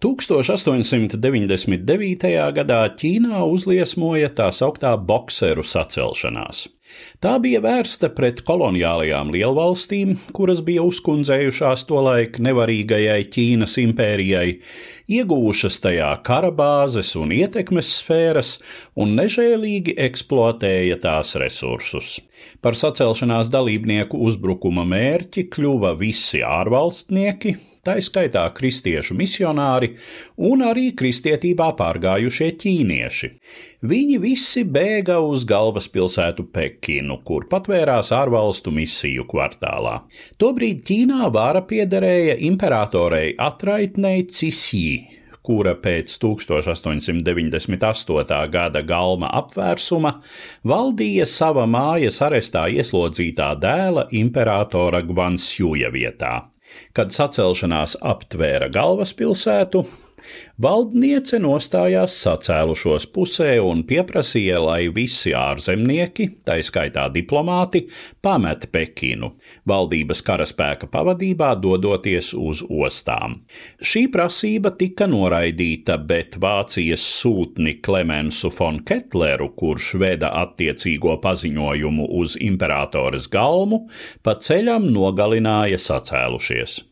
1899. gadā Ķīnā uzliesmoja tā sauktā bokseru sacelšanās. Tā bija vērsta pret koloniālajām lielvalstīm, kuras bija uzkundzējušās tolaik nevarīgajai Ķīnas impērijai, iegūšas tajā karabāzes un ietekmes sfēras un nežēlīgi eksploatēja tās resursus. Par sacelšanās dalībnieku uzbrukuma mērķi kļuva visi ārvalstnieki, tā skaitā kristiešu misionāri un arī kristietībā pārgājušie ķīnieši. Viņi visi bēga uz galvaspilsētu Pekinu, kur patvērās ārvalstu misiju kvartālā. Tobrīd Ķīnā vāra piederēja imperatorei atraitnei Cisī, kura pēc 1898. gada galma apvērsuma valdīja sava mājas arestā ieslodzītā dēla imperatora Gvansjuja vietā. Kad sacelšanās aptvēra galvaspilsētu, Valdniece nostājās sacēlušos pusē un pieprasīja, lai visi ārzemnieki, tā skaitā diplomāti, pamet Pekinu, valdības karaspēka pavadībā dodoties uz ostām. Šī prasība tika noraidīta, bet Vācijas sūtni Klemensu von Ketleru, kurš veda attiecīgo paziņojumu uz imperatoras galmu, pa ceļam nogalināja sacēlušies.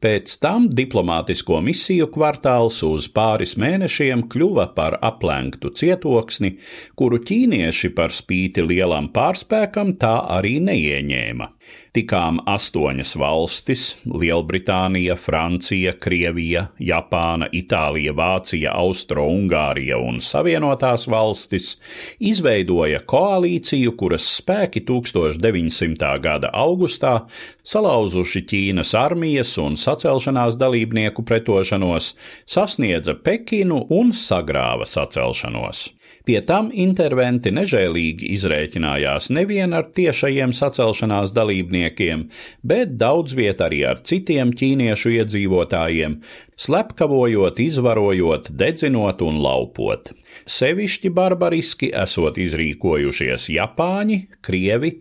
Pēc tam diplomātisko misiju kvartāls uz pāris mēnešiem kļuva par aplenktu cietoksni, kuru ķīnieši par spīti lielam pārspēkam tā arī neieņēma. Tikām astoņas valstis - Lielbritānija, Francija, Krievija, Japāna, Itālija, Vācija, Austro-Ungārija un Savienotās valstis - izveidoja koalīciju, kuras spēki 1900. gada augustā salauzuši Ķīnas armijas un sacelšanās dalībnieku pretošanos, sasniedza Pekinu un sagrāva sacelšanos. Pie tam interventi nežēlīgi izrēķinājās nevien ar tiešajiem sacelšanās dalībniekiem, bet daudz viet arī ar citiem ķīniešu iedzīvotājiem, slepkavojot, izvarojot, dedzinot un laupot. Sevišķi barbariski esot izrīkojušies Japāņi, Krievi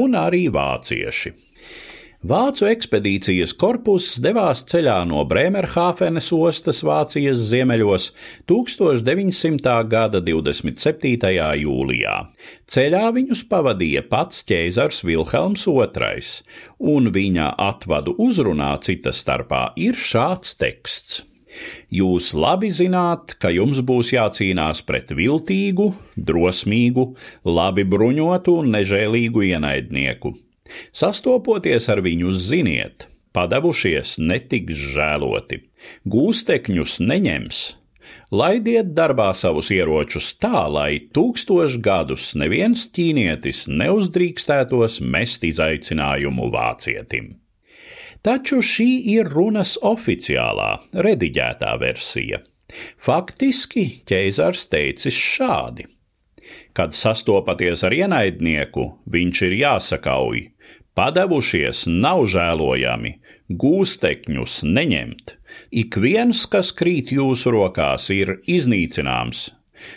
un arī Vācieši. Vācu ekspedīcijas korpus devās ceļā no Bremerhāfenes ostas Vācijas ziemeļos 1900. gada 27. jūlijā. Ceļā viņus pavadīja pats ķēzars Vilhelms II, un viņa atvadu uzrunā cita starpā ir šāds teksts. Jūs labi zināt, ka jums būs jācīnās pret viltīgu, drosmīgu, labi bruņotu un nežēlīgu ienaidnieku Sastopoties ar viņu, ziniet, padavušies netiks žēloti, gūstekņus neņems. Laidiet darbā savus ieročus tā, lai tūkstoš gadus neviens ķīnietis neuzdrīkstētos mest izaicinājumu vācietim. Taču šī ir runas oficiālā, rediģētā versija. Faktiski ķēzars teicis šādi: Kad sastopaties ar ienaidnieku, viņš ir jāsakauj, Padevušies nav žēlojami, gūstekņus neņemt. Ik viens, kas krīt jūsu rokās, ir iznīcināms.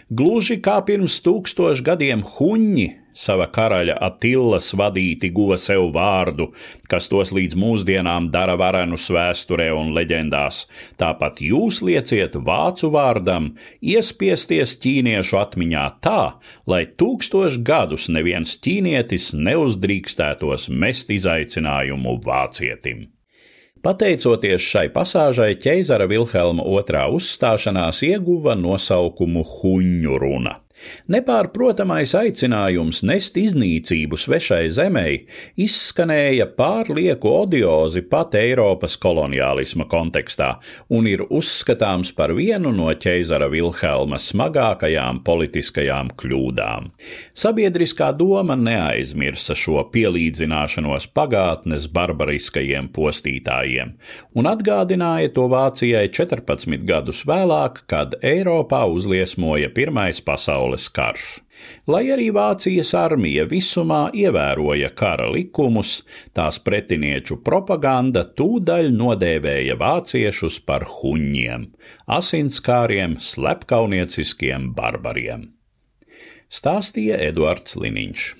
Gluži kā pirms tūkstoš gadiem huņi sava karaļa Attilas vadīti guva sev vārdu, kas tos līdz mūsdienām dara varenus vēsturē un leģendās. Tāpat jūs lieciet vācu vārdam, iespiesties ķīniešu atmiņā tā, lai tūkstoš gadus neviens ķīnietis neuzdrīkstētos mest izaicinājumu vācietim. Pateicoties šai pasāžai, ķeizara Vilhelma II uzstāšanās ieguva nosaukumu Huņu runa. Nepārprotamais aicinājums nest iznīcību svešai zemei izskanēja pārlieku odiozi pat Eiropas koloniālisma kontekstā un ir uzskatāms par vienu no ķeizara Vilhelma smagākajām politiskajām kļūdām. Sabiedriskā doma neaizmirsa šo pielīdzināšanos pagātnes barbariskajiem postītājiem un atgādināja to Vācijai 14 gadus vēlāk, kad Eiropā uzliesmoja Pirmais pasaules pasaules karš. Lai arī Vācijas armija visumā ievēroja kara likumus, tās pretinieču propaganda tūdaļ nodēvēja vāciešus par huņiem, asinskāriem, slepkaunieciskiem barbariem. Stāstīja Eduards Liniņš.